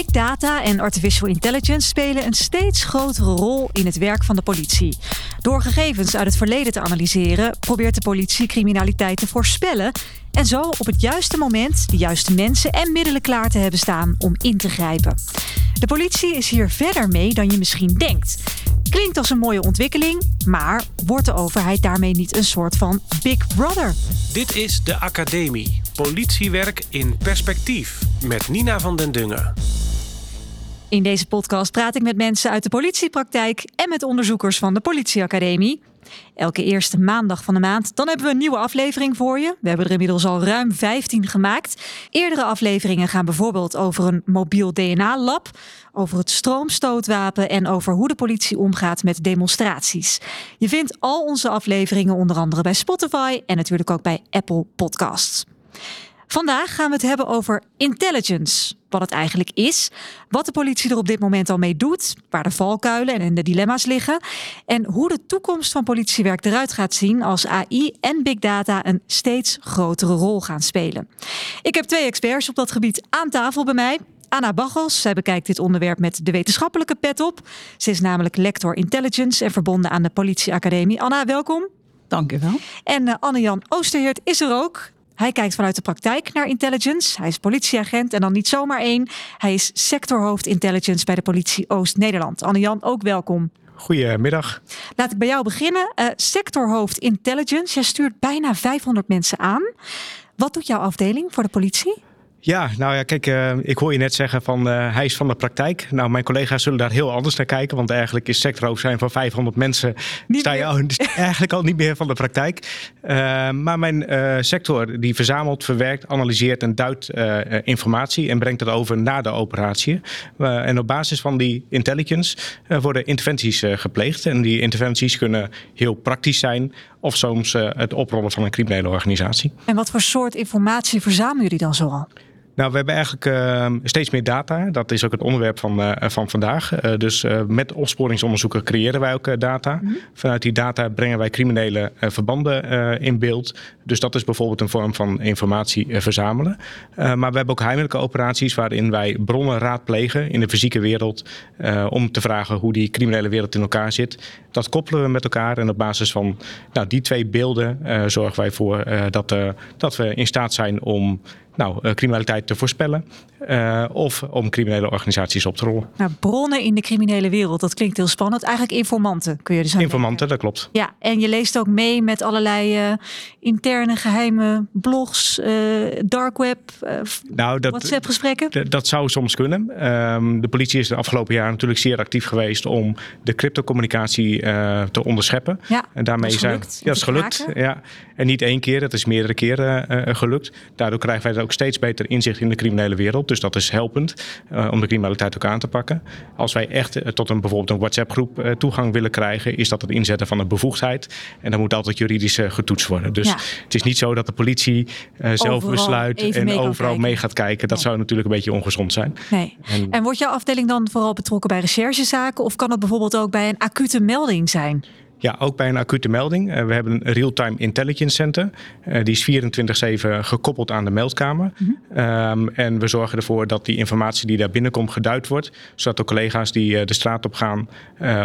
Big data en artificial intelligence spelen een steeds grotere rol in het werk van de politie. Door gegevens uit het verleden te analyseren, probeert de politie criminaliteit te voorspellen en zo op het juiste moment de juiste mensen en middelen klaar te hebben staan om in te grijpen. De politie is hier verder mee dan je misschien denkt. Klinkt als een mooie ontwikkeling, maar wordt de overheid daarmee niet een soort van Big Brother? Dit is de Academie. Politiewerk in perspectief met Nina van den Dungen. In deze podcast praat ik met mensen uit de politiepraktijk en met onderzoekers van de Politieacademie. Elke eerste maandag van de maand, dan hebben we een nieuwe aflevering voor je. We hebben er inmiddels al ruim 15 gemaakt. Eerdere afleveringen gaan bijvoorbeeld over een mobiel DNA-lab, over het stroomstootwapen en over hoe de politie omgaat met demonstraties. Je vindt al onze afleveringen onder andere bij Spotify en natuurlijk ook bij Apple Podcasts. Vandaag gaan we het hebben over intelligence. Wat het eigenlijk is, wat de politie er op dit moment al mee doet, waar de valkuilen en de dilemma's liggen en hoe de toekomst van politiewerk eruit gaat zien als AI en big data een steeds grotere rol gaan spelen. Ik heb twee experts op dat gebied aan tafel bij mij. Anna Bachels, zij bekijkt dit onderwerp met de wetenschappelijke pet op. Ze is namelijk lector intelligence en verbonden aan de politieacademie. Anna, welkom. Dank u wel. En uh, Anne-Jan Oosterheert is er ook. Hij kijkt vanuit de praktijk naar intelligence. Hij is politieagent en dan niet zomaar één. Hij is sectorhoofd intelligence bij de politie Oost-Nederland. Anne-Jan, ook welkom. Goedemiddag. Laat ik bij jou beginnen. Uh, sectorhoofd intelligence. Jij stuurt bijna 500 mensen aan. Wat doet jouw afdeling voor de politie? Ja, nou ja, kijk, uh, ik hoor je net zeggen van uh, hij is van de praktijk. Nou, mijn collega's zullen daar heel anders naar kijken, want eigenlijk is sectorhoofd zijn van 500 mensen. Niet sta je al, eigenlijk al niet meer van de praktijk. Uh, maar mijn sector die verzamelt, verwerkt, analyseert en duidt informatie en brengt dat over naar de operatie. en op basis van die intelligence worden interventies gepleegd. En die interventies kunnen heel praktisch zijn of soms het oprollen van een criminele organisatie. En wat voor soort informatie verzamelen jullie dan zoal? Nou, we hebben eigenlijk uh, steeds meer data. Dat is ook het onderwerp van, uh, van vandaag. Uh, dus met opsporingsonderzoeken creëren wij ook data. Mm -hmm. Vanuit die data brengen wij criminele verbanden in beeld. Dus dat is bijvoorbeeld een vorm van informatie verzamelen. maar we hebben ook heimelijke operaties waarin wij bronnen raadplegen in de fysieke wereld. om te vragen hoe die criminele wereld in elkaar zit. Dat koppelen we met elkaar. En op basis van nou, die twee beelden zorgen wij voor dat, dat we in staat zijn om nou, uh, criminaliteit te voorspellen uh, of om criminele organisaties op te rollen. Nou, bronnen in de criminele wereld, dat klinkt heel spannend. Eigenlijk informanten kun je dus aan Informanten, denken. dat klopt. Ja, en je leest ook mee met allerlei uh, interne geheime blogs, dark web, nou, WhatsApp gesprekken. Dat zou soms kunnen. Um, de politie is de afgelopen jaren natuurlijk zeer actief geweest om de cryptocommunicatie te onderscheppen. Ja, en daarmee dat is gelukt. Zijn, ja, dat is gelukt. Ja. En niet één keer, dat is meerdere keren gelukt. Daardoor krijgen wij ook steeds beter inzicht in de criminele wereld. Dus dat is helpend uh, om de criminaliteit ook aan te pakken. Als wij echt uh, tot een, bijvoorbeeld een WhatsApp-groep uh, toegang willen krijgen, is dat het inzetten van een bevoegdheid. En dan moet altijd juridisch getoetst worden. Dus ja. het is niet zo dat de politie zelf overal besluit en mee overal mee gaat kijken. Dat nee. zou natuurlijk een beetje ongezond zijn. Nee. En, en wordt jouw afdeling dan vooral betrokken bij recherchezaken? Of kan het bijvoorbeeld ook bij een acute melding zijn? Ja, ook bij een acute melding. Uh, we hebben een real-time intelligence center. Uh, die is 24-7 gekoppeld aan de meldkamer. Mm -hmm. um, en we zorgen ervoor dat die informatie die daar binnenkomt geduid wordt. Zodat de collega's die uh, de straat op gaan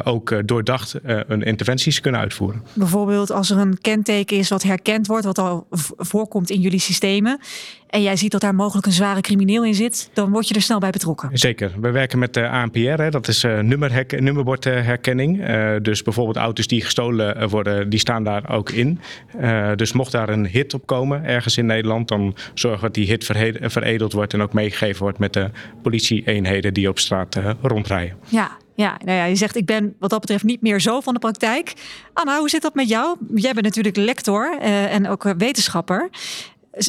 ook doordacht hun interventies kunnen uitvoeren. Bijvoorbeeld als er een kenteken is wat herkend wordt, wat al voorkomt in jullie systemen. En jij ziet dat daar mogelijk een zware crimineel in zit, dan word je er snel bij betrokken. Zeker. We werken met de ANPR, hè. dat is nummerhek, nummerbordherkenning. dus bijvoorbeeld auto's die gestolen worden, die staan daar ook in. Uh, dus mocht daar een hit op komen ergens in Nederland, dan zorgen we dat die hit veredeld wordt en ook meegegeven wordt met de politie-eenheden die op straat uh, rondrijden. Ja, ja, nou ja, je zegt ik ben wat dat betreft niet meer zo van de praktijk. Anna, hoe zit dat met jou? Jij bent natuurlijk lector uh, en ook wetenschapper.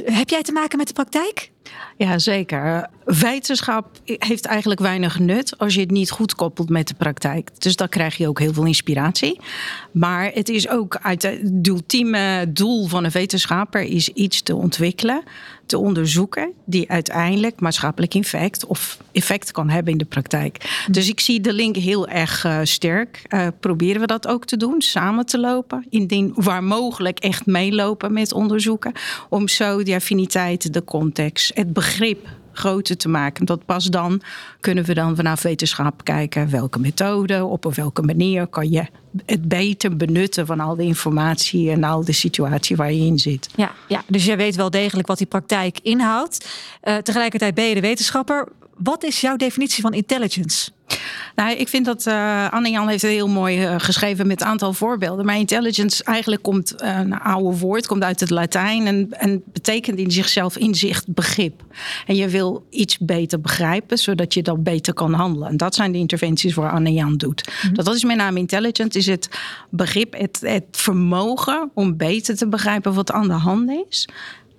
Heb jij te maken met de praktijk? Ja, zeker. Wetenschap heeft eigenlijk weinig nut als je het niet goed koppelt met de praktijk. Dus dan krijg je ook heel veel inspiratie. Maar het is ook het ultieme doel van een wetenschapper is iets te ontwikkelen, te onderzoeken, die uiteindelijk maatschappelijk effect of effect kan hebben in de praktijk. Hm. Dus ik zie de link heel erg uh, sterk. Uh, proberen we dat ook te doen, samen te lopen, indien waar mogelijk echt meelopen met onderzoeken, om zo die affiniteit, de context, het begrip groter te maken. Dat pas dan kunnen we dan vanaf wetenschap kijken welke methode, op welke manier kan je het beter benutten van al de informatie en al de situatie waar je in zit. Ja, ja dus jij weet wel degelijk wat die praktijk inhoudt. Uh, tegelijkertijd ben je de wetenschapper. Wat is jouw definitie van intelligence? Nou, ik vind dat uh, Anne-Jan heeft het heel mooi uh, geschreven met een aantal voorbeelden. Maar intelligence eigenlijk komt uh, een oude woord, komt uit het Latijn en, en betekent in zichzelf inzicht, begrip. En je wil iets beter begrijpen, zodat je dat beter kan handelen. En dat zijn de interventies waar Anne-Jan doet. Mm -hmm. dat, dat is met name intelligence, is het begrip, het, het vermogen om beter te begrijpen wat aan de hand is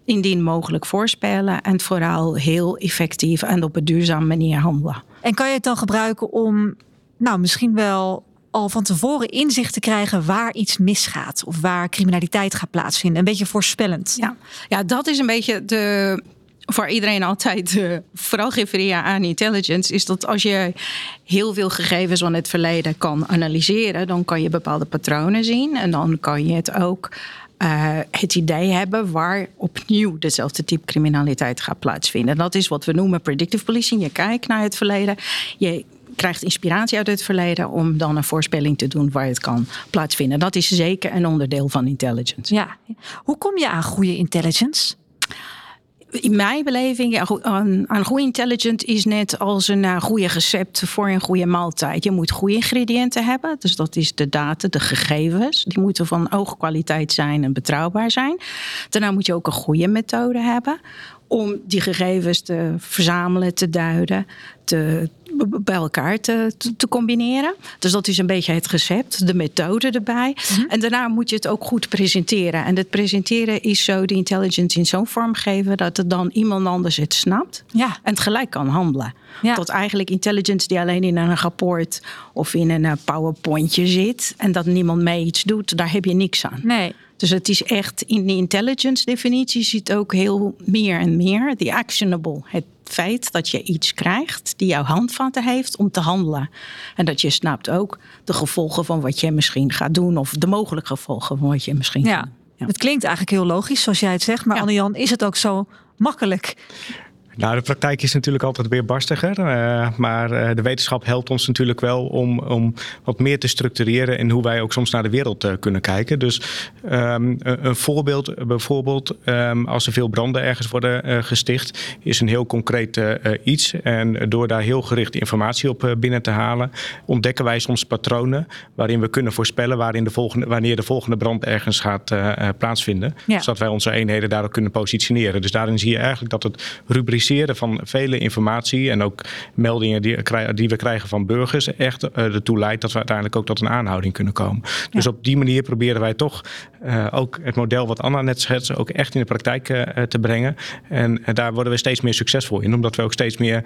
indien mogelijk voorspellen en vooral heel effectief en op een duurzame manier handelen. En kan je het dan gebruiken om, nou, misschien wel al van tevoren inzicht te krijgen waar iets misgaat of waar criminaliteit gaat plaatsvinden? Een beetje voorspellend. Ja, ja dat is een beetje de. Voor iedereen altijd uh, vooral refereren aan intelligence, is dat als je heel veel gegevens van het verleden kan analyseren, dan kan je bepaalde patronen zien en dan kan je het ook uh, het idee hebben waar opnieuw dezelfde type criminaliteit gaat plaatsvinden. Dat is wat we noemen predictive policing. Je kijkt naar het verleden, je krijgt inspiratie uit het verleden om dan een voorspelling te doen waar het kan plaatsvinden. Dat is zeker een onderdeel van intelligence. Ja. Hoe kom je aan goede intelligence? In mijn beleving, aan goede intelligent is net als een uh, goede recept voor een goede maaltijd. Je moet goede ingrediënten hebben. Dus dat is de data, de gegevens. Die moeten van hoge kwaliteit zijn en betrouwbaar zijn. Daarna moet je ook een goede methode hebben om die gegevens te verzamelen, te duiden, te, bij elkaar te, te, combineren. Dus dat is een beetje het recept, de methode erbij. Mhm. En daarna moet je het ook goed presenteren. En het presenteren is zo de intelligence in zo'n vorm geven dat het dan iemand anders het snapt ja. en het gelijk kan handelen. Ja. Tot eigenlijk intelligence die alleen in een rapport of in een eh, PowerPointje zit en dat niemand mee iets doet, daar heb je niks aan. Nee. Dus het is echt in de intelligence definitie zit ook heel meer en meer. The actionable. Het feit dat je iets krijgt die jouw handvatten heeft om te handelen. En dat je snapt ook de gevolgen van wat je misschien gaat doen. Of de mogelijke gevolgen van wat je misschien ja. gaat doen. Ja. Het klinkt eigenlijk heel logisch zoals jij het zegt. Maar ja. Anne-Jan, is het ook zo makkelijk? Nou, de praktijk is natuurlijk altijd weer barstiger. Uh, maar uh, de wetenschap helpt ons natuurlijk wel om, om wat meer te structureren in hoe wij ook soms naar de wereld uh, kunnen kijken. Dus um, een, voorbeeld, bijvoorbeeld, um, als er veel branden ergens worden gesticht, is een heel concreet iets. En door daar heel gericht informatie op binnen te halen, ontdekken wij soms patronen waarin we kunnen voorspellen waarin de volgende, wanneer de volgende brand ergens gaat plaatsvinden. Ja. Zodat wij onze eenheden daarop kunnen positioneren. Dus daarin zie je eigenlijk dat het van vele informatie en ook meldingen die, die we krijgen van burgers echt uh, ertoe leidt dat we uiteindelijk ook tot een aanhouding kunnen komen. Ja. Dus op die manier proberen wij toch uh, ook het model wat Anna net schetste ook echt in de praktijk uh, te brengen. En daar worden we steeds meer succesvol in, omdat we ook steeds meer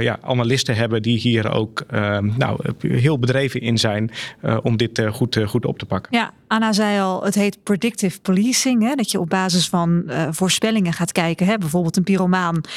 ja, analisten hebben die hier ook nou, heel bedreven in zijn om dit goed, goed op te pakken. Ja, Anna zei al, het heet predictive policing. Hè? Dat je op basis van uh, voorspellingen gaat kijken. Hè? Bijvoorbeeld een pyromaan.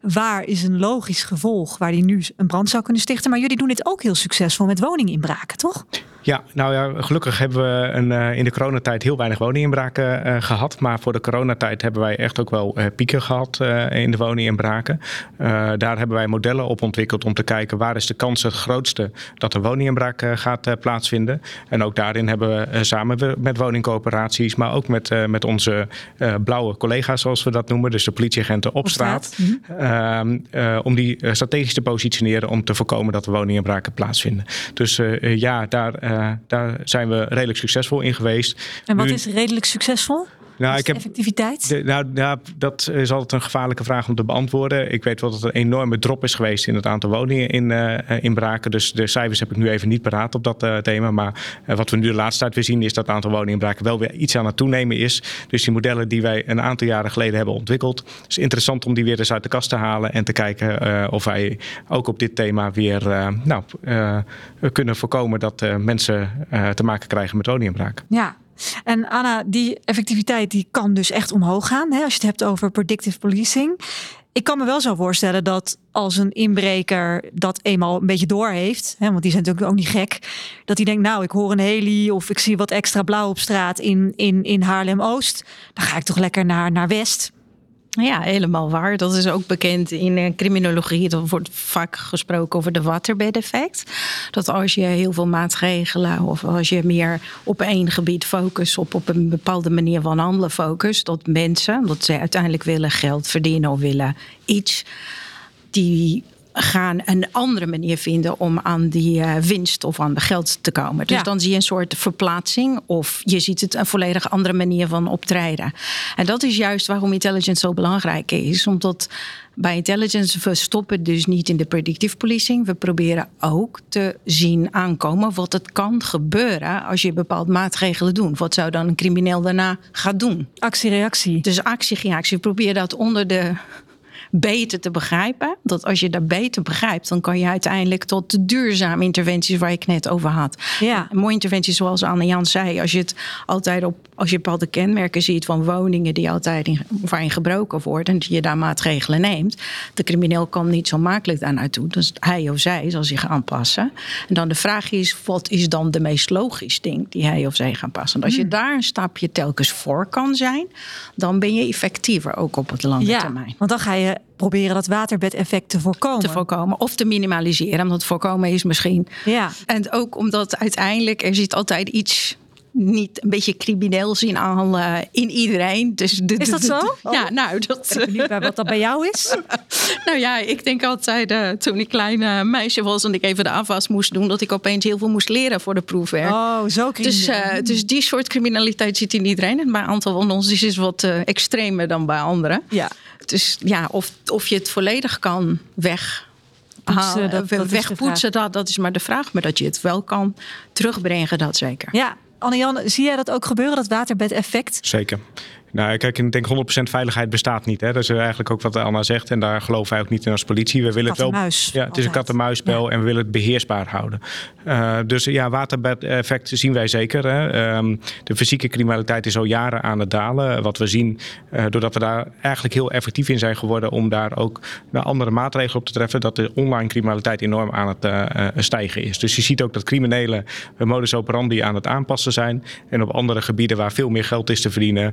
Waar is een logisch gevolg waar die nu een brand zou kunnen stichten? Maar jullie doen dit ook heel succesvol met woninginbraken, toch? Ja, nou ja, gelukkig hebben we een, uh, in de coronatijd heel weinig woninginbraken uh, gehad. Maar voor de coronatijd hebben wij echt ook wel uh, pieken gehad in de woninginbraken. daar hebben wij modellen op ontwikkeld om te kijken waar is de kans het grootste dat een woninginbraak gaat plaatsvinden. En ook daarin hebben we samen met woningcoöperaties, maar ook met, met onze blauwe collega's zoals we dat noemen. Dus de politieagenten op, op straat. straat. Mm -hmm. Om die strategisch te positioneren om te voorkomen dat er woninginbraken plaatsvinden. Dus ja, daar daar zijn we redelijk succesvol in geweest. En wat nu, is redelijk succesvol? Nou, ik heb, effectiviteit? De, nou, ja, dat is altijd een gevaarlijke vraag om te beantwoorden. Ik weet wel dat er een enorme drop is geweest in het aantal woningen in, uh, in Braken. Dus de cijfers heb ik nu even niet paraat op dat uh, thema. Maar uh, wat we nu de laatste tijd weer zien is dat het aantal woningen in Braken wel weer iets aan het toenemen is. Dus die modellen die wij een aantal jaren geleden hebben ontwikkeld. Het is interessant om die weer eens uit de kast te halen. En te kijken of wij ook op dit thema weer nou, kunnen voorkomen dat mensen te maken krijgen met woninginbraken. Ja, en Anna, die effectiviteit die kan dus echt omhoog gaan. Hè, als je het hebt over predictive policing. Ik kan me wel zo voorstellen dat als een inbreker dat eenmaal een beetje door heeft, want die zijn natuurlijk ook niet gek, dat hij denkt, nou, ik hoor een heli of ik zie wat extra blauw op straat in, in, in Haarlem-Oost, dan ga ik toch lekker naar, naar West. Ja, helemaal waar. Dat is ook bekend in uh, criminologie. Er wordt vaak gesproken over de waterbed-effect. Dat als je heel veel maatregelen of als je meer op één gebied focust, op, op een bepaalde manier van handelen focust, dat mensen, dat ze uiteindelijk willen geld verdienen of willen iets, die gaan een andere manier vinden om aan die uh, winst of aan de geld te komen. Dus Ja. dan zie je een soort verplaatsing of je ziet het een volledig andere manier van optreden. En dat is juist waarom intelligence zo belangrijk is, omdat bij intelligence we stoppen dus niet in de predictive policing. We proberen ook te zien aankomen wat het kan gebeuren als je bepaalde maatregelen doet. Wat zou dan een crimineel daarna gaan doen? Actie-reactie. Dus actie-reactie. Probeer dat onder de beter te begrijpen. Dat als je dat beter begrijpt, dan kan je uiteindelijk tot de duurzame interventies waar ik het net over had. Ja. Een mooie interventie zoals Anne Jan zei. Als je het altijd op, als je bepaalde kenmerken ziet van woningen die altijd in, waarin gebroken wordt en dat je daar maatregelen neemt. De crimineel kan niet zo makkelijk daar naartoe. Dus hij of zij zal zich aanpassen. En dan de vraag is, wat is dan de meest logisch ding die hij of zij gaan passen? En als je daar een stapje telkens voor kan zijn, dan ben je effectiever ook op het lange Ja, termijn want dan ga je proberen dat waterbed-effect te voorkomen. te voorkomen of te minimaliseren. Omdat voorkomen is misschien. Ja. En ook omdat uiteindelijk er zit altijd iets niet een beetje crimineels in aan in iedereen. Dus de, Is dat zo? Ja, nou dat. Ik bij wat dat bij jou is. Nou ja, ik denk altijd eh, toen ik klein eh, meisje was en ik even de afwas moest doen, dat ik opeens heel veel moest leren voor de proefwerk. Oh, zo Dus, eh, dus die soort criminaliteit zit in iedereen. En bij een aantal van ons is het wat extremer dan bij anderen. ja. Dus ja, of, of je het volledig kan weg. Poetsen, dat- dat is de wegpoetsen, dat, dat is maar de vraag. Maar dat je het wel kan terugbrengen, dat zeker. ja. Anne-Jan, zie jij dat ook gebeuren, dat waterbed-effect? Zeker. Nou, kijk, ik denk 100% veiligheid bestaat niet. Hè. Dat is eigenlijk ook wat Anna zegt. En daar geloven wij ook niet in als politie. We willen het wel. Ja, het is een kat-en-muisspel en we willen het beheersbaar houden. Eh, dus ja, waterbed-effect zien wij zeker. Hè. Ehm, de fysieke criminaliteit is al jaren aan het dalen. Wat we zien, eh, doordat we daar eigenlijk heel effectief in zijn geworden om daar ook naar andere maatregelen op te treffen, dat de online criminaliteit enorm aan het eh, stijgen is. Dus je ziet ook dat criminelen hun modus operandi aan het aanpassen zijn. En op andere gebieden waar veel meer geld is te verdienen,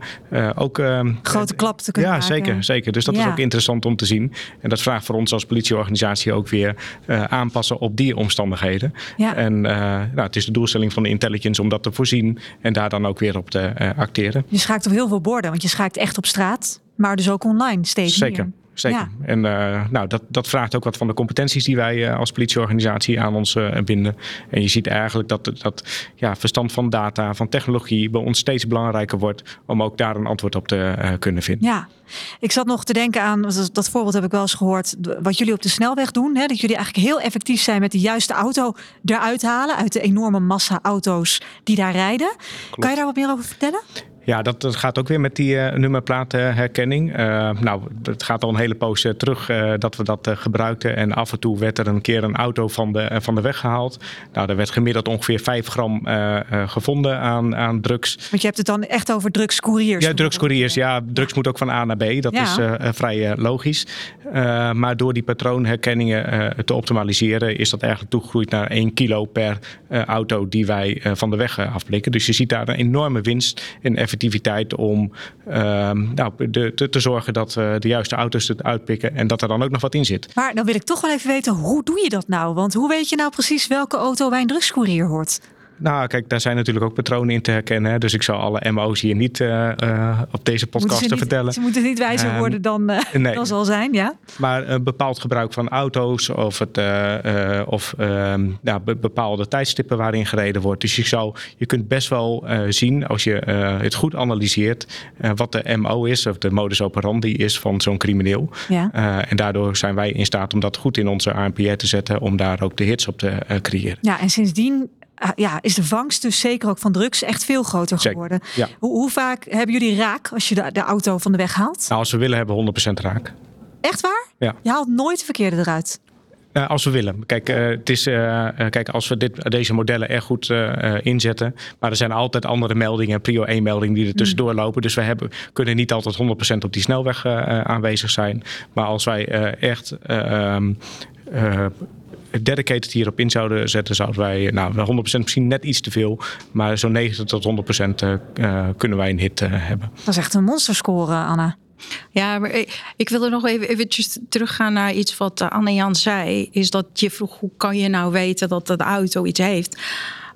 ook. ehm, Grote klap te kunnen ja, maken. zeker, zeker. Dus dat is ook interessant om te zien. En dat vraagt voor ons als politieorganisatie ook weer eh, aanpassen op die omstandigheden. Ja. En eh, nou, het is de doelstelling van de intelligence om dat te voorzien en daar dan ook weer op te eh, acteren. Je schaakt op heel veel borden, want je schaakt echt op straat, maar dus ook online steeds Zeker. meer. Zeker. Ja. En eh, nou, dat, dat vraagt ook wat van de competenties die wij eh, als politieorganisatie aan ons eh, binden. En je ziet eigenlijk dat, dat ja, verstand van data, van technologie bij ons steeds belangrijker wordt om ook daar een antwoord op te eh, kunnen vinden. Ja, ik zat nog te denken aan, dat, dat voorbeeld heb ik wel eens gehoord, wat jullie op de snelweg doen. Hè, dat jullie eigenlijk heel effectief zijn met de juiste auto eruit halen uit de enorme massa auto's die daar rijden. Kan je daar wat meer over vertellen? Ja, dat, dat gaat ook weer met die eh, nummerplaatherkenning. Eh, nou, het gaat al een hele poos eh, terug dat we dat gebruikten. En af en toe werd er een keer een auto van de, van de weg gehaald. Nou, er werd gemiddeld ongeveer 5 gram gevonden aan, aan drugs. Want je hebt het dan echt over drugscouriers. Ja, drugscouriers. Ja, drugs moet ook van A naar B. Dat Ja. is vrij logisch. Maar door die patroonherkenningen te optimaliseren... is dat eigenlijk toegegroeid naar 1 kilo per auto die wij van de weg afblikken. Dus je ziet daar een enorme winst in effectiviteit... om ehm, nou, de, te, zorgen dat we de juiste auto's het uitpikken... en dat er dan ook nog wat in zit. Maar dan wil ik toch wel even weten, hoe doe je dat nou? Want hoe weet je nou precies welke auto bij een drugscourier hoort? Nou, kijk, daar zijn natuurlijk ook patronen in te herkennen. hè. Dus ik zal alle MO's hier niet eh, eh, op deze podcast te niet, vertellen. ze moeten niet wijzer Ehm, worden dan, eh nee. dan zal zijn, ja? Maar een bepaald gebruik van auto's of, het, of ehm, ja, be- bepaalde tijdstippen waarin gereden wordt. Dus je, zou, je kunt best wel zien, als je het goed analyseert, wat de MO is, of de modus operandi is van zo'n crimineel. Ja. En daardoor zijn wij in staat om dat goed in onze ANPR te zetten, om daar ook de hits op te creëren. Ja, en sindsdien ja, is de vangst dus zeker ook van drugs echt veel groter Zeker, geworden. ja. Hoe, hoe vaak hebben jullie raak als je de, de auto van de weg haalt? Nou, als we willen, hebben we 100% raak. Echt waar? Ja. Je haalt nooit de verkeerde eruit. Eh, als we willen. Kijk, eh, het is, eh, kijk als we dit, deze modellen erg goed inzetten. Maar er zijn altijd andere meldingen, prio 1 meldingen die er tussendoor lopen. Dus we hebben, kunnen niet altijd 100% op die snelweg aanwezig zijn. Maar als wij echt eh, ehm, eh, dedicated hierop in zouden zetten, zouden wij, nou, wel 100% misschien net iets te veel. Maar zo'n 90 tot 100% eh, eh, kunnen wij een hit eh, hebben. Dat is echt een monsterscore, Anna. Ja, maar ik wil er nog even eventjes teruggaan naar iets wat Anne-Jan zei. Is dat je vroeg, hoe kan je nou weten dat de auto iets heeft?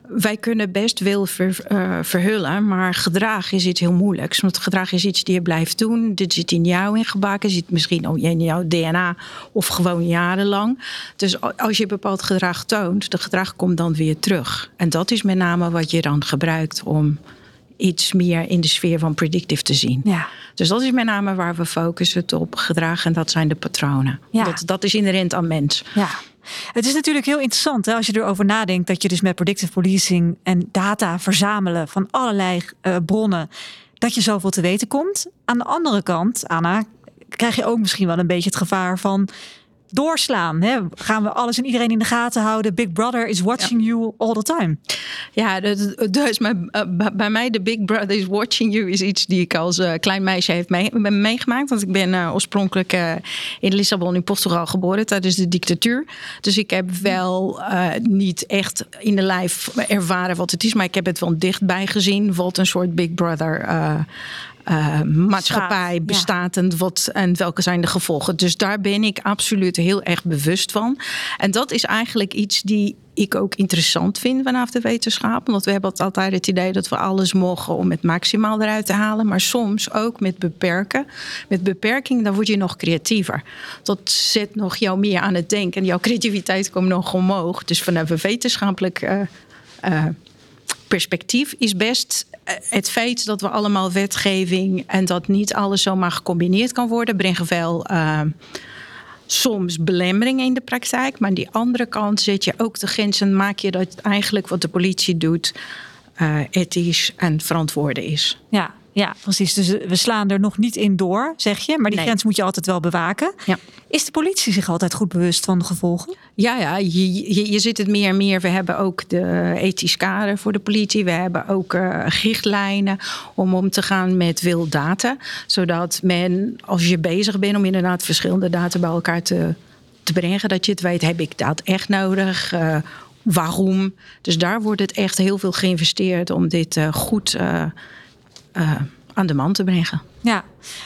Wij kunnen best veel ver, uh, verhullen, maar gedrag is iets heel moeilijks. Want gedrag is iets die je blijft doen. Dit zit in jou ingebakken, zit misschien in jouw DNA of gewoon jarenlang. Dus als je bepaald gedrag toont, de gedrag komt dan weer terug. En dat is met name wat je dan gebruikt om iets meer in de sfeer van predictive te zien. Ja. Dus dat is met name waar we focussen op gedrag en dat zijn de patronen. Ja. Dat, dat is inherent aan mens. Ja. Het is natuurlijk heel interessant als je erover nadenkt dat je dus met predictive policing en data verzamelen van allerlei uh, bronnen, dat je zoveel te weten komt. Aan de andere kant, Anna, krijg je ook misschien wel een beetje het gevaar van doorslaan? Hè? Gaan we alles en iedereen in de gaten houden? Big Brother is watching you all the time. Ja, dus bij mij de Big Brother is watching you is iets die ik als uh, klein meisje heeft mee, meegemaakt. Want ik ben uh, oorspronkelijk uh, in Lissabon in Portugal geboren tijdens de dictatuur. Dus ik heb wel niet echt in de lijf ervaren wat het is, maar ik heb het wel dichtbij gezien. Wat een soort Big Brother uh, maatschappij bestaat en, wat, en welke zijn de gevolgen. Dus daar ben ik absoluut heel erg bewust van. En dat is eigenlijk iets die ik ook interessant vind vanaf de wetenschap. Want we hebben altijd het idee dat we alles mogen om het maximaal eruit te halen. Maar soms ook met beperken. Met beperking, dan word je nog creatiever. Dat zet nog jou meer aan het denken. En jouw creativiteit komt nog omhoog. Dus vanaf een wetenschappelijk uh, uh, perspectief is best eh, het feit dat we allemaal wetgeving en dat niet alles zomaar gecombineerd kan worden, brengt wel uh, soms belemmeringen in de praktijk. Maar aan die andere kant zet je ook de grenzen, maak je dat eigenlijk wat de politie doet uh, ethisch en verantwoorden is. Ja, ja, precies. Dus we slaan er nog niet in door, zeg je. Maar die grens moet je altijd wel bewaken. Ja. Is de politie zich altijd goed bewust van de gevolgen? Ja, ja je, je, je ziet het meer en meer. We hebben ook de ethisch kader voor de politie. We hebben ook uh, richtlijnen om om te gaan met wild data. Zodat men, als je bezig bent om inderdaad verschillende data bij elkaar te, te brengen... dat je het weet, heb ik dat echt nodig? Uh, waarom? Dus daar wordt het echt heel veel geïnvesteerd om dit uh, goed uh, aan de man te brengen. Ja,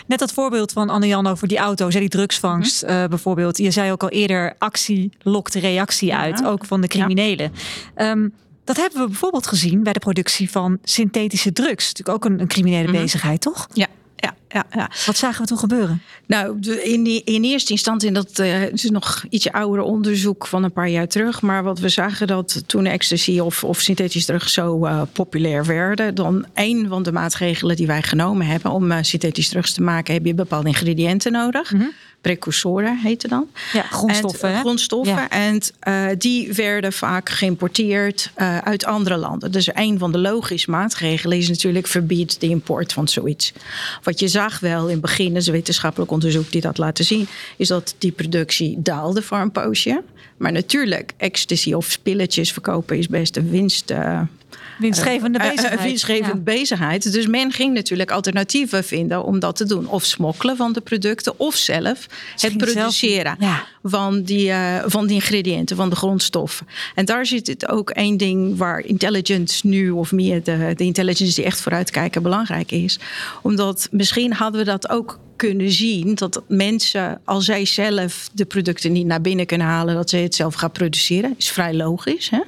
net dat voorbeeld van Anne-Jan over die auto's, die drugsvangst mm bijvoorbeeld. Je zei ook al eerder, actie lokt reactie uit, ook van de criminelen. Um, dat hebben we bijvoorbeeld gezien bij de productie van synthetische drugs. Natuurlijk ook een, een criminele mm -hmm. bezigheid, toch? Ja, ja, ja, ja. Wat zagen we toen gebeuren? Nou, in, die, in eerste instantie, dat uh, is nog ietsje ouder onderzoek van een paar jaar terug. Maar wat we zagen dat toen ecstasy of, of synthetisch drugs zo uh, populair werden, dan een van de maatregelen die wij genomen hebben om uh, synthetisch drugs te maken, heb je bepaalde ingrediënten nodig. Mm -hmm precursoren heette dan. Ja, grondstoffen. En, grondstoffen. Ja. En uh, die werden vaak geïmporteerd uh, uit andere landen. Dus een van de logische maatregelen is natuurlijk verbied de import van zoiets. Wat je zag wel in het begin, is wetenschappelijk onderzoek die dat laten zien, is dat die productie daalde voor een poosje. Maar natuurlijk, ecstasy of spilletjes verkopen is best een winst. Uh, winstgevende eh, eh, bezigheid. winstgevende ja. bezigheid. Dus men ging natuurlijk alternatieven vinden om dat te doen. Of smokkelen van de producten, of zelf het produceren ja. van, die, uh, van die ingrediënten, van de grondstoffen. En daar zit het ook één ding waar intelligence nu, of meer de, de intelligence die echt vooruitkijken, belangrijk is. Omdat misschien hadden we dat ook kunnen zien dat mensen, als zij zelf de producten niet naar binnen kunnen halen, dat ze het zelf gaan produceren. Is vrij logisch. Hè?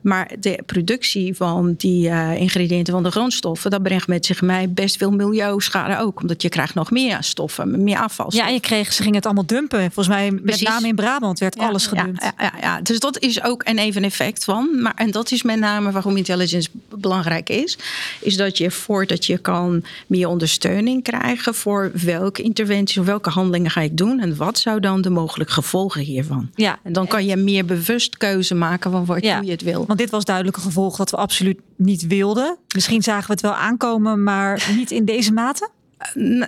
Maar de productie van die uh, ingrediënten van de grondstoffen, dat brengt met zich mee best veel milieuschade ook. Omdat je krijgt nog meer stoffen, meer afval. Ja, en je kreeg, ze gingen het allemaal dumpen. Volgens mij, met name in Brabant werd ja, alles gedumpt. Ja, ja, ja, dus dat is ook een even effect van. Maar, en dat is met name waarom intelligence belangrijk is. Is dat je voordat je kan meer ondersteuning krijgen voor welke interventie of welke handelingen ga ik doen. En wat zou dan de mogelijke gevolgen hiervan? Ja. En dan kan je meer bewust keuze maken van wat ja. je het wil. Want dit was duidelijk een gevolg dat we absoluut niet wilden. Misschien zagen we het wel aankomen, maar niet in deze mate.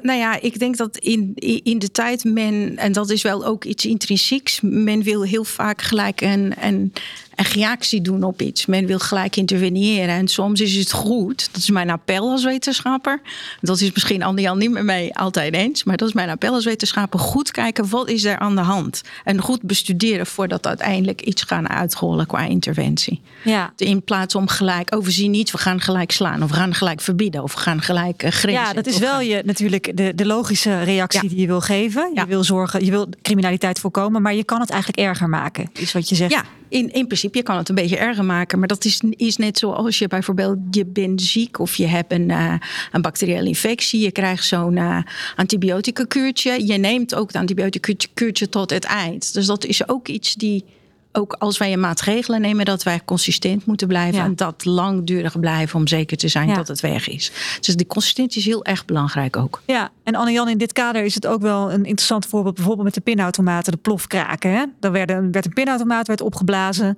Nou ja, ik denk dat in, in de tijd men, en dat is wel ook iets intrinsieks, men wil heel vaak gelijk een, een, een reactie doen op iets. Men wil gelijk interveneren. En soms is het goed. Dat is mijn appel als wetenschapper. Dat is misschien Andy niet met mij altijd eens. Maar dat is mijn appel als wetenschapper. Goed kijken, wat is er aan de hand? En goed bestuderen voordat uiteindelijk iets gaan uitrollen qua interventie. Ja. In plaats om gelijk overzien niet, we gaan gelijk slaan. Of we gaan gelijk verbieden. Of we gaan gelijk uh, grenzen. Ja, dat is wel je, je natuurlijk de, de logische reactie die je wil geven. Je wil zorgen, je wil criminaliteit voorkomen, maar je kan het eigenlijk erger maken, is wat je zegt. Ja, in, in principe je kan het een beetje erger maken. Maar dat is, is net zoals je bijvoorbeeld je bent ziek of je hebt een, uh, een bacteriële infectie. Je krijgt zo'n uh, antibiotica kuurtje. Je neemt ook het antibiotica kuurtje tot het eind. Dus dat is ook iets die ook als wij een maatregelen nemen, dat wij consistent moeten blijven. En dat langdurig blijven om zeker te zijn dat het weg is. Dus die consistentie is heel erg belangrijk ook. Ja, en Anne-Jan, in dit kader is het ook wel een interessant voorbeeld. Bijvoorbeeld met de pinautomaten, de plofkraken. Hè? Daar werd een, werd een pinautomaat werd opgeblazen.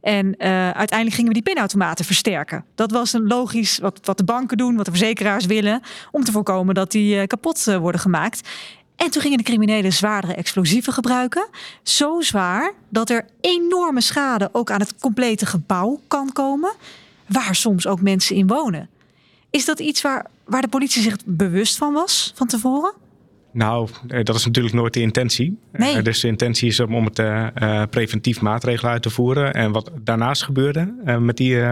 En uh, uiteindelijk gingen we die pinautomaten versterken. Dat was een logisch wat, wat de banken doen, wat de verzekeraars willen. Om te voorkomen dat die uh, kapot uh, worden gemaakt. En toen gingen de criminelen zwaardere explosieven gebruiken. Zo zwaar dat er enorme schade ook aan het complete gebouw kan komen. Waar soms ook mensen in wonen. Is dat iets waar, waar de politie zich bewust van was van tevoren? Nou, eh, dat is natuurlijk nooit de intentie. Nee. Dus de intentie is om het uh, preventief maatregelen uit te voeren. En wat daarnaast gebeurde, uh, met die,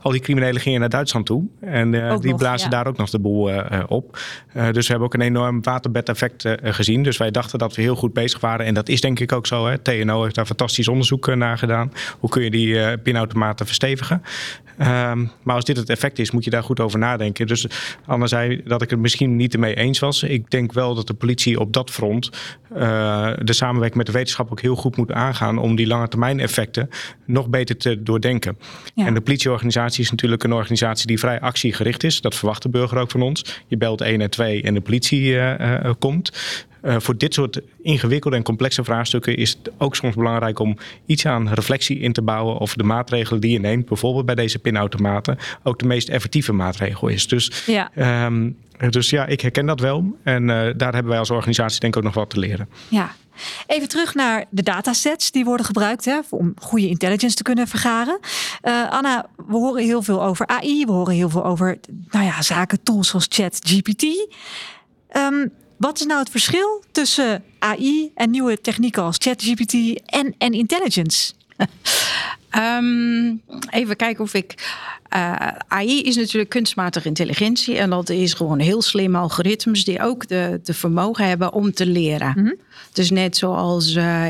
al die criminelen gingen naar Duitsland toe. En die nog, blazen ja. daar ook nog de boel op. dus we hebben ook een enorm waterbedeffect gezien. Dus wij dachten dat we heel goed bezig waren. En dat is denk ik ook zo. Hè. TNO heeft daar fantastisch onderzoek naar gedaan. Hoe kun je die pinautomaten verstevigen? Um, maar als dit het effect is, moet je daar goed over nadenken. Dus Anne zei dat ik het misschien niet ermee eens was. Ik denk wel dat de politie op dat front uh, de samenwerking met de wetenschap ook heel goed moet aangaan om die lange termijn effecten nog beter te doordenken. Ja. En de politieorganisatie is natuurlijk een organisatie die vrij actiegericht is. Dat verwacht de burger ook van ons. Je belt 1 en 2 en de politie uh, uh, komt. Uh, voor dit soort ingewikkelde en complexe vraagstukken is het ook soms belangrijk om iets aan reflectie in te bouwen of de maatregelen die je neemt, bijvoorbeeld bij deze pinautomaten, ook de meest effectieve maatregel is. Dus ja, um, dus ja ik herken dat wel. En uh, daar hebben wij als organisatie denk ik ook nog wat te leren. Ja. Even terug naar de datasets die worden gebruikt hè, om goede intelligence te kunnen vergaren. Uh, Anna, we horen heel veel over AI, we horen heel veel over nou ja, zaken, tools zoals ChatGPT. Um, wat is nou het verschil tussen AI en nieuwe technieken als ChatGPT en, en intelligence? Um, even kijken of ik. Uh, AI is natuurlijk kunstmatige intelligentie. En dat is gewoon heel slimme algoritmes die ook de, de vermogen hebben om te leren. Mm -hmm. Dus net zoals uh,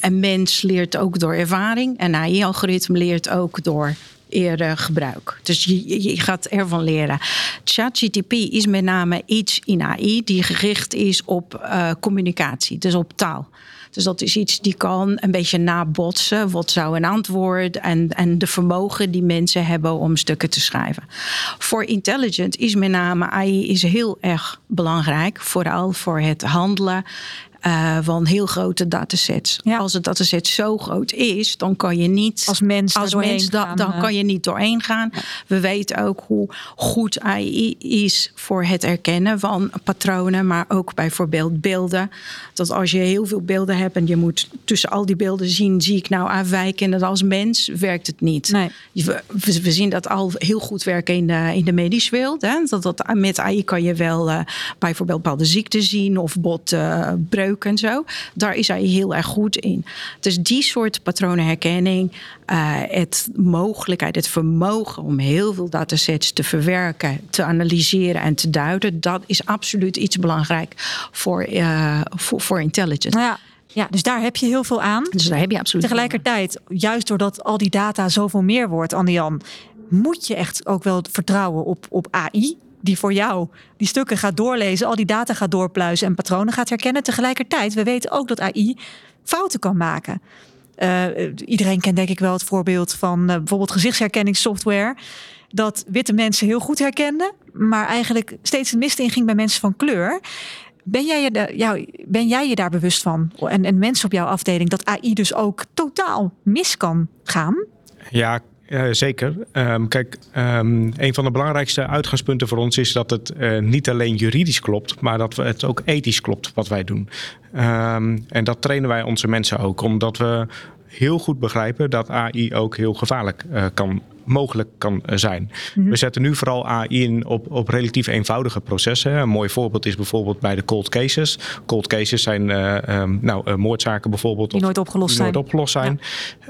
een mens leert ook door ervaring. Een AI-algoritme leert ook door eerder gebruik. Dus je, gaat ervan leren. ChatGTP is met name iets in AI die gericht is op uh, communicatie, dus op taal. Dus dat is iets die kan een beetje nabotsen. Wat zou een antwoord en, en de vermogen die mensen hebben om stukken te schrijven. Voor intelligent is met name AI is heel erg belangrijk. Vooral voor het handelen uh, van heel grote datasets. Ja. Als het dataset zo groot is, dan kan je niet als mens, als mens da, dan uh... kan je niet doorheen gaan. Ja. We weten ook hoe goed AI is voor het herkennen van patronen, maar ook bijvoorbeeld beelden. Dat als je heel veel beelden hebt en je moet tussen al die beelden zien, zie ik nou afwijken. En als mens werkt het niet. Nee. We, we, zien dat al heel goed werken in de, in de medische wereld. Hè? Dat, dat, met AI kan je wel uh, bijvoorbeeld bepaalde ziekten zien of botbreuk en zo. Daar is hij heel erg goed in. Dus die soort patronenherkenning, uh, het mogelijkheid, het vermogen om heel veel datasets te verwerken, te analyseren en te duiden, dat is absoluut iets belangrijk voor, uh, voor, voor intelligence. Ja. Ja, dus daar heb je heel veel aan. Dus daar heb je absoluut. Tegelijkertijd, juist doordat al die data zoveel meer wordt, Andian, moet je echt ook wel vertrouwen op, op AI die voor jou die stukken gaat doorlezen, al die data gaat doorpluizen en patronen gaat herkennen. Tegelijkertijd, we weten ook dat AI fouten kan maken. Uh, iedereen kent denk ik wel het voorbeeld van uh, bijvoorbeeld gezichtsherkenningssoftware. Dat witte mensen heel goed herkenden, maar eigenlijk steeds een mist inging bij mensen van kleur. Ben jij, je, ben jij je daar bewust van? En, en mensen op jouw afdeling, dat AI dus ook totaal mis kan gaan? Ja, ja, zeker. Um, kijk, um, een van de belangrijkste uitgangspunten voor ons is dat het uh, niet alleen juridisch klopt, maar dat het ook ethisch klopt wat wij doen. Um, en dat trainen wij onze mensen ook, omdat we heel goed begrijpen dat AI ook heel gevaarlijk uh, kan mogelijk kan zijn. Mm -hmm. We zetten nu vooral AI in op, op relatief eenvoudige processen. Een mooi voorbeeld is bijvoorbeeld bij de cold cases. Cold cases zijn uh, um, nou, uh, moordzaken bijvoorbeeld. Die nooit opgelost die zijn. Nooit opgelost zijn.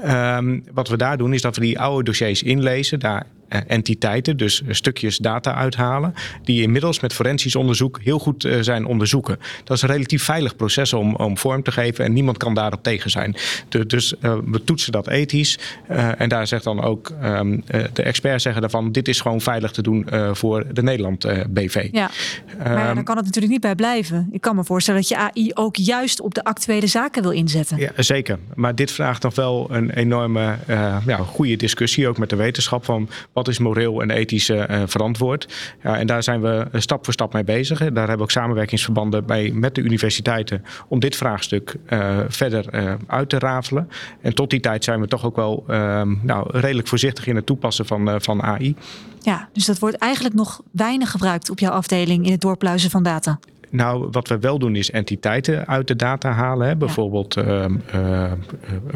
Ja. Um, wat we daar doen is dat we die oude dossiers inlezen. Daar entiteiten, dus stukjes data uithalen, die inmiddels met forensisch onderzoek heel goed zijn onderzoeken. Dat is een relatief veilig proces om, om vorm te geven en niemand kan daarop tegen zijn. dus we toetsen dat ethisch en daar zegt dan ook ehm, de experts zeggen daarvan, dit is gewoon veilig te doen voor de Nederland BV. Ja, maar ja, dan kan het natuurlijk niet bij blijven. Ik kan me voorstellen dat je AI ook juist op de actuele zaken wil inzetten. Ja, zeker. Maar dit vraagt nog wel een enorme ja, goede discussie, ook met de wetenschap, van wat is moreel en ethisch uh, verantwoord. Ja, en daar zijn we stap voor stap mee bezig. Daar hebben we ook samenwerkingsverbanden bij met de universiteiten om dit vraagstuk verder uit te rafelen. En tot die tijd zijn we toch ook wel ehm, nou, redelijk voorzichtig in het toepassen van, van AI. Ja, dus dat wordt eigenlijk nog weinig gebruikt op jouw afdeling in het doorpluizen van data. Nou, wat we wel doen is entiteiten uit de data halen. Hè? Bijvoorbeeld uh, uh,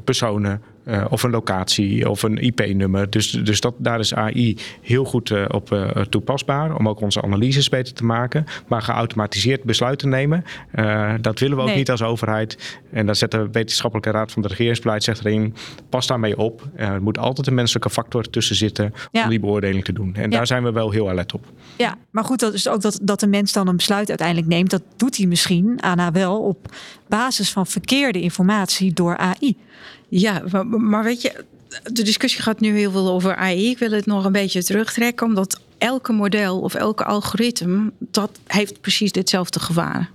personen, uh, of een locatie of een IP-nummer. Dus, dus dat, daar is AI heel goed uh, op uh, toepasbaar om ook onze analyses beter te maken. Maar geautomatiseerd besluiten nemen, dat willen we ook niet als overheid. En daar zet de wetenschappelijke raad van de regeringsbeleid zegt erin, pas daarmee op. er moet altijd een menselijke factor tussen zitten om die beoordeling te doen. En daar zijn we wel heel alert op. Ja, maar goed, dat is ook dat, dat de mens dan een besluit uiteindelijk neemt. Dat doet hij misschien, Anna, wel op basis van verkeerde informatie door AI. Ja, maar, weet je, de discussie gaat nu heel veel over AI. Ik wil het nog een beetje terugtrekken, omdat elke model of elke algoritme, dat heeft precies ditzelfde gevaar.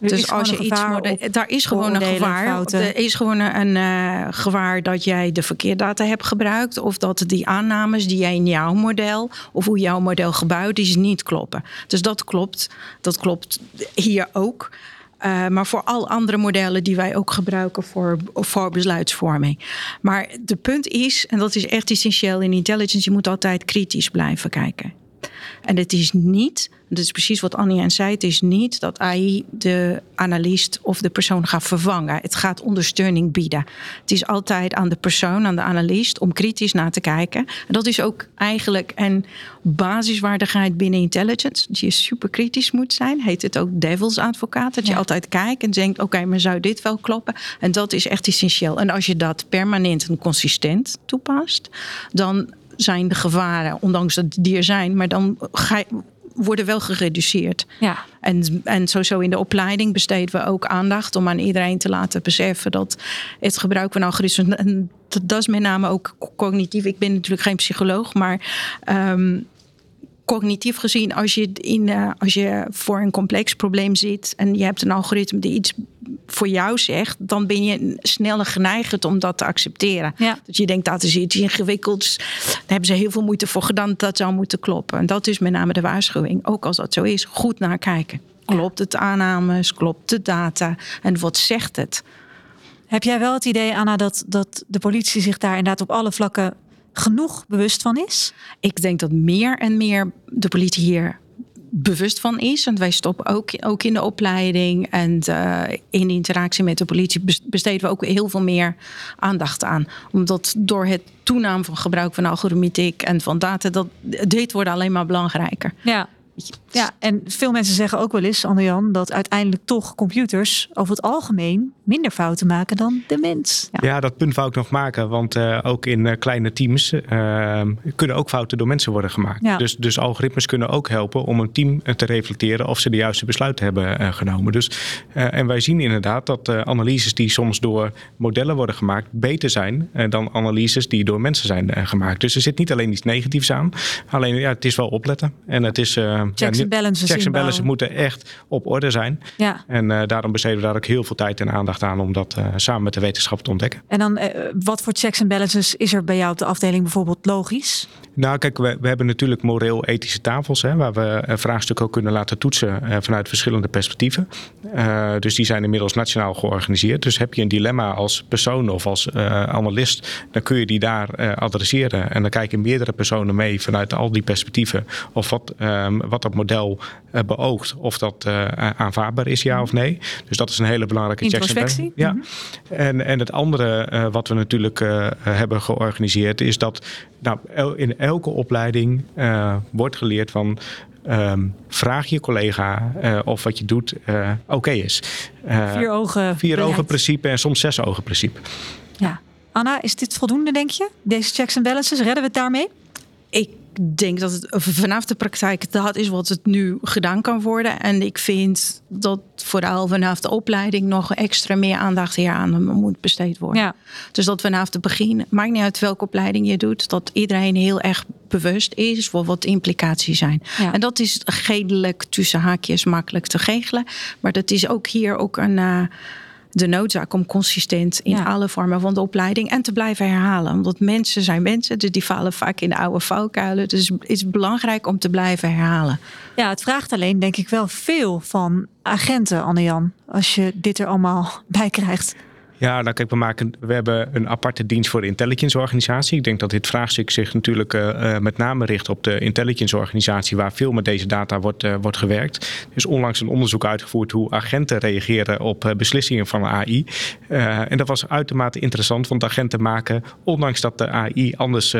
dus als je iets daar is gewoon een gevaar. Er is gewoon een uh, gevaar dat jij de verkeerdata hebt gebruikt. Of dat die aannames die jij in jouw model of hoe jouw model gebouwd is, niet kloppen. Dus dat klopt. Dat klopt hier ook. Uh, maar voor al andere modellen die wij ook gebruiken voor, voor besluitvorming. Maar de punt is, en dat is echt essentieel in intelligence, je moet altijd kritisch blijven kijken. En het is niet dat is precies wat Annie zei. Het is niet dat AI de analist of de persoon gaat vervangen. Het gaat ondersteuning bieden. Het is altijd aan de persoon, aan de analist, om kritisch naar te kijken. En dat is ook eigenlijk een basiswaardigheid binnen intelligence. Dat je super kritisch moet zijn. Heet het ook devil's advocaat. Dat je altijd kijkt en denkt: oké, maar zou dit wel kloppen? En dat is echt essentieel. En als je dat permanent en consistent toepast, dan zijn de gevaren, ondanks dat die er zijn, maar dan ga je, worden wel gereduceerd. Ja. En, en sowieso in de opleiding besteden we ook aandacht om aan iedereen te laten beseffen dat het gebruik van algoritmes, en dat is met name ook cognitief. Ik ben natuurlijk geen psycholoog, maar ehm, cognitief gezien, als je, in, uh, als je voor een complex probleem zit en je hebt een algoritme die iets voor jou zegt, dan ben je sneller geneigd om dat te accepteren. Ja. Dat je denkt dat is iets ingewikkelds. Daar hebben ze heel veel moeite voor gedaan. Dat zou moeten kloppen. En dat is met name de waarschuwing. Ook als dat zo is, goed naar kijken. Klopt het aannames? Klopt de data? En wat zegt het? Heb jij wel het idee, Anna, dat, dat de politie zich daar inderdaad op alle vlakken genoeg bewust van is? Ik denk dat meer en meer de politie hier bewust van is. Want wij stoppen ook, ook in de opleiding en uh, in interactie met de politie besteden we ook heel veel meer aandacht aan. Omdat door het toename van gebruik van algoritmiek en van data, dat dit wordt alleen maar belangrijker. Ja. Ja, en veel mensen zeggen ook wel eens, Anne-Jan, dat uiteindelijk toch computers over het algemeen minder fouten maken dan de mens. Ja, ja dat punt wou ik nog maken, want uh, ook in uh, kleine teams uh, kunnen ook fouten door mensen worden gemaakt. Ja. Dus, dus algoritmes kunnen ook helpen om een team te reflecteren of ze de juiste besluiten hebben genomen. Dus, en wij zien inderdaad dat analyses die soms door modellen worden gemaakt beter zijn dan analyses die door mensen zijn gemaakt. Dus er zit niet alleen iets negatiefs aan, alleen ja, het is wel opletten. En het is en balances. Checks en balances moeten echt op orde zijn. Ja. En uh, daarom besteden we daar ook heel veel tijd en aandacht aan om dat uh, samen met de wetenschap te ontdekken. En dan, uh, wat voor checks en balances is er bij jou op de afdeling bijvoorbeeld logisch? Nou, kijk, we, we hebben natuurlijk moreel-ethische tafels, hè, waar we vraagstukken ook kunnen laten toetsen vanuit verschillende perspectieven. dus die zijn inmiddels nationaal georganiseerd. Dus heb je een dilemma als persoon of als analist, dan kun je die daar adresseren. En dan kijken meerdere personen mee vanuit al die perspectieven of wat Ehm, wat dat model uh, beoogt, of dat uh, aanvaardbaar is, ja of nee. Dus dat is een hele belangrijke check. Ja. Mhm. En, en het andere uh, wat we natuurlijk hebben georganiseerd, is dat nou, in elke opleiding wordt geleerd van Um, vraag je collega uh, of wat je doet uh, oké okay is. Uh, vier ogen. Vier ogen principe en soms zes ogen principe. Ja. Anna, is dit voldoende, denk je? Deze checks en balances, redden we het daarmee? Ik denk dat het vanaf de praktijk dat is wat het nu gedaan kan worden. En ik vind dat vooral vanaf de opleiding nog extra meer aandacht hier aan moet besteed worden. Ja. Dus dat vanaf het begin, maakt niet uit welke opleiding je doet, dat iedereen heel erg bewust is voor wat de implicaties zijn. Ja. En dat is redelijk tussen haakjes makkelijk te regelen. Maar dat is ook hier ook een. Uh, de noodzaak om consistent in Ja. alle vormen van de opleiding en te blijven herhalen. Omdat mensen zijn mensen, dus die vallen vaak in de oude valkuilen. Dus het is belangrijk om te blijven herhalen. Ja, het vraagt alleen denk ik wel veel van agenten, Anne-Jan. Als je dit er allemaal bij krijgt. Ja, nou kijk, we, maken, we hebben een aparte dienst voor de intelligence organisatie. Ik denk dat dit vraagstuk zich natuurlijk uh, met name richt op de intelligence organisatie, waar veel met deze data wordt, uh, wordt gewerkt. Er is onlangs een onderzoek uitgevoerd hoe agenten reageren op uh, beslissingen van AI. en dat was uitermate interessant, want agenten maken, ondanks dat de AI anders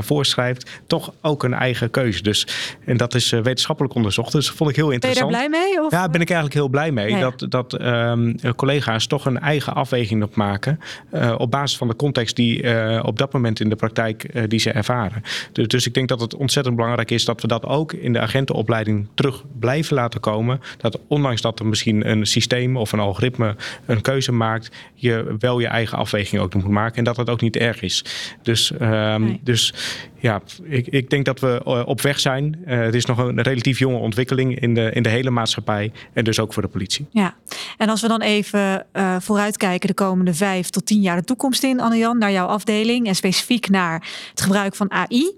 voorschrijft, toch ook een eigen keuze. Dus, en dat is wetenschappelijk onderzocht, dus dat vond ik heel interessant. Ben je daar blij mee? Of? Ja, ben ik eigenlijk heel blij mee. Dat, dat um, collega's toch een eigen afweging op maken. Uh, op basis van de context die uh, op dat moment in de praktijk uh, die ze ervaren. Dus, dus, ik denk dat het ontzettend belangrijk is dat we dat ook in de agentenopleiding terug blijven laten komen. Dat ondanks dat er misschien een systeem of een algoritme een keuze maakt, je wel je eigen afweging ook moet maken. En dat het ook niet erg is. Dus, nee. dus ja, ik, ik, denk dat we op weg zijn. het is nog een relatief jonge ontwikkeling in de, in de hele maatschappij. En dus ook voor de politie. Ja, en als we dan even vooruitkijken de komende vijf tot tien jaar de toekomst in, Anne-Jan, naar jouw afdeling en specifiek naar het gebruik van AI.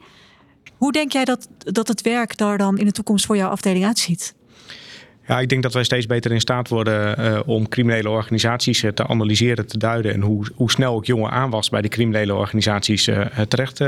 Hoe denk jij dat, dat het werk daar dan in de toekomst voor jouw afdeling uitziet? Ja, ik denk dat wij steeds beter in staat worden uh, om criminele organisaties uh, te analyseren, te duiden. En hoe, hoe snel ook jonge aanwas bij die criminele organisaties uh, terecht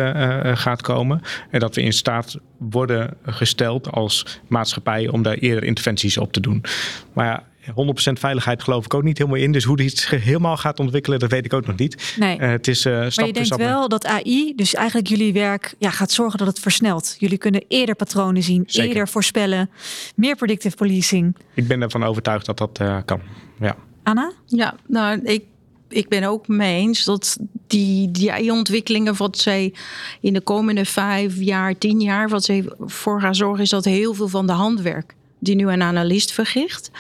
gaat komen. En dat we in staat worden gesteld als maatschappij om daar eerder interventies op te doen. Maar ja, 100% veiligheid geloof ik ook niet helemaal in. Dus hoe dit zich helemaal gaat ontwikkelen, dat weet ik ook nog niet. Nee. Uh, het is uh, stap maar je denkt wel dat AI, dus eigenlijk jullie werk, ja, gaat zorgen dat het versnelt. Jullie kunnen eerder patronen zien, Zeker. eerder voorspellen, meer predictive policing. Ik ben ervan overtuigd dat dat uh, kan. Ja. Anna? Ja, nou, ik ik ben ook mee eens dat die, die ontwikkelingen wat zij in de komende vijf jaar, tien jaar, wat zij voor gaan zorgen, is dat heel veel van de handwerk die nu een analist verricht,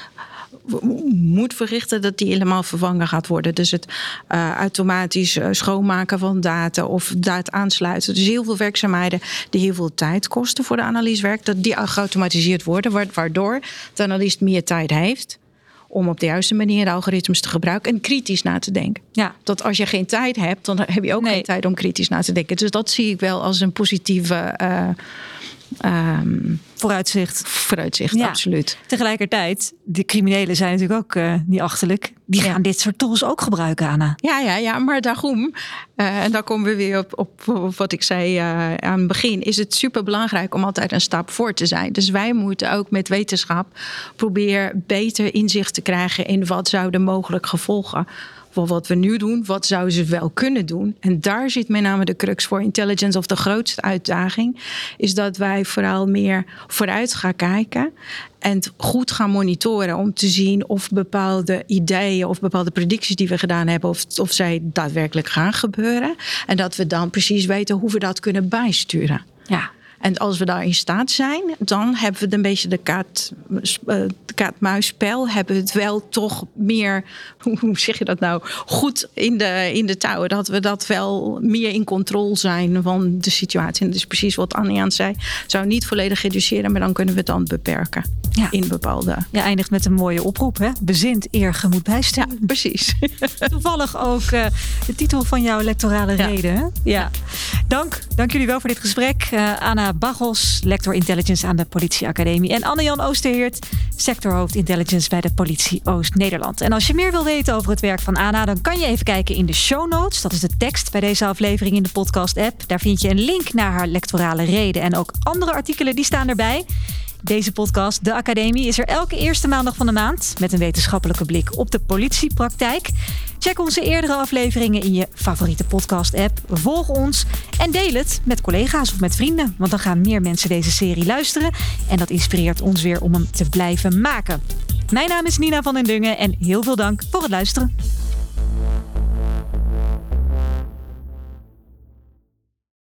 moet verrichten dat die helemaal vervangen gaat worden. Dus het uh, automatisch uh, schoonmaken van data of data aansluiten. Dus heel veel werkzaamheden die heel veel tijd kosten voor de analysewerk, dat die geautomatiseerd worden, waardoor de analist meer tijd heeft om op de juiste manier de algoritmes te gebruiken en kritisch na te denken. Ja. Dat als je geen tijd hebt, dan heb je ook Nee. geen tijd om kritisch na te denken. Dus dat zie ik wel als een positieve uh, um, Vooruitzicht. vooruitzicht. Ja. Absoluut. Tegelijkertijd, de criminelen zijn natuurlijk ook uh, niet achterlijk. Die gaan dit soort tools ook gebruiken, Anna. Ja, ja, ja, maar daarom, uh, en daar komen we weer op, op, op wat ik zei uh, aan het begin, is het super belangrijk om altijd een stap voor te zijn. Dus wij moeten ook met wetenschap proberen beter inzicht te krijgen in wat zouden mogelijk gevolgen voor wat we nu doen, wat zouden ze wel kunnen doen? En daar zit met name de crux voor intelligence of de grootste uitdaging, is dat wij vooral meer vooruit gaan kijken en goed gaan monitoren om te zien of bepaalde ideeën of bepaalde predicties die we gedaan hebben, of, of zij daadwerkelijk gaan gebeuren. En dat we dan precies weten hoe we dat kunnen bijsturen. Ja. En als we daar in staat zijn, dan hebben we een beetje de kaart, uh, kaart-muisspel. Hebben we het wel toch meer, hoe zeg je dat nou, goed in de, in de touwen. Dat we dat wel meer in controle zijn van de situatie. En dat is precies wat Annie aan zei. Het zou niet volledig reduceren, maar dan kunnen we het dan beperken. Ja. In bepaalde. Je eindigt met een mooie oproep, hè? Bezint eer gemoed bijsturen. Ja, precies. Toevallig ook uh, de titel van jouw lectorale Ja. reden. Hè? Ja. Dank. Dank jullie wel voor dit gesprek. Uh, Anna Bagos, lector Intelligence aan de Politieacademie. En Anne-Jan Oosterheert, sectorhoofd Intelligence bij de Politie Oost-Nederland. En als je meer wil weten over het werk van Anna, dan kan je even kijken in de show notes. Dat is de tekst bij deze aflevering in de podcast-app. Daar vind je een link naar haar lectorale reden. En ook andere artikelen, die staan erbij. Deze podcast, De Academie, is er elke eerste maandag van de maand met een wetenschappelijke blik op de politiepraktijk. Check onze eerdere afleveringen in je favoriete podcast-app. Volg ons en deel het met collega's of met vrienden, want dan gaan meer mensen deze serie luisteren en dat inspireert ons weer om hem te blijven maken. Mijn naam is Nina van den Dungen en heel veel dank voor het luisteren.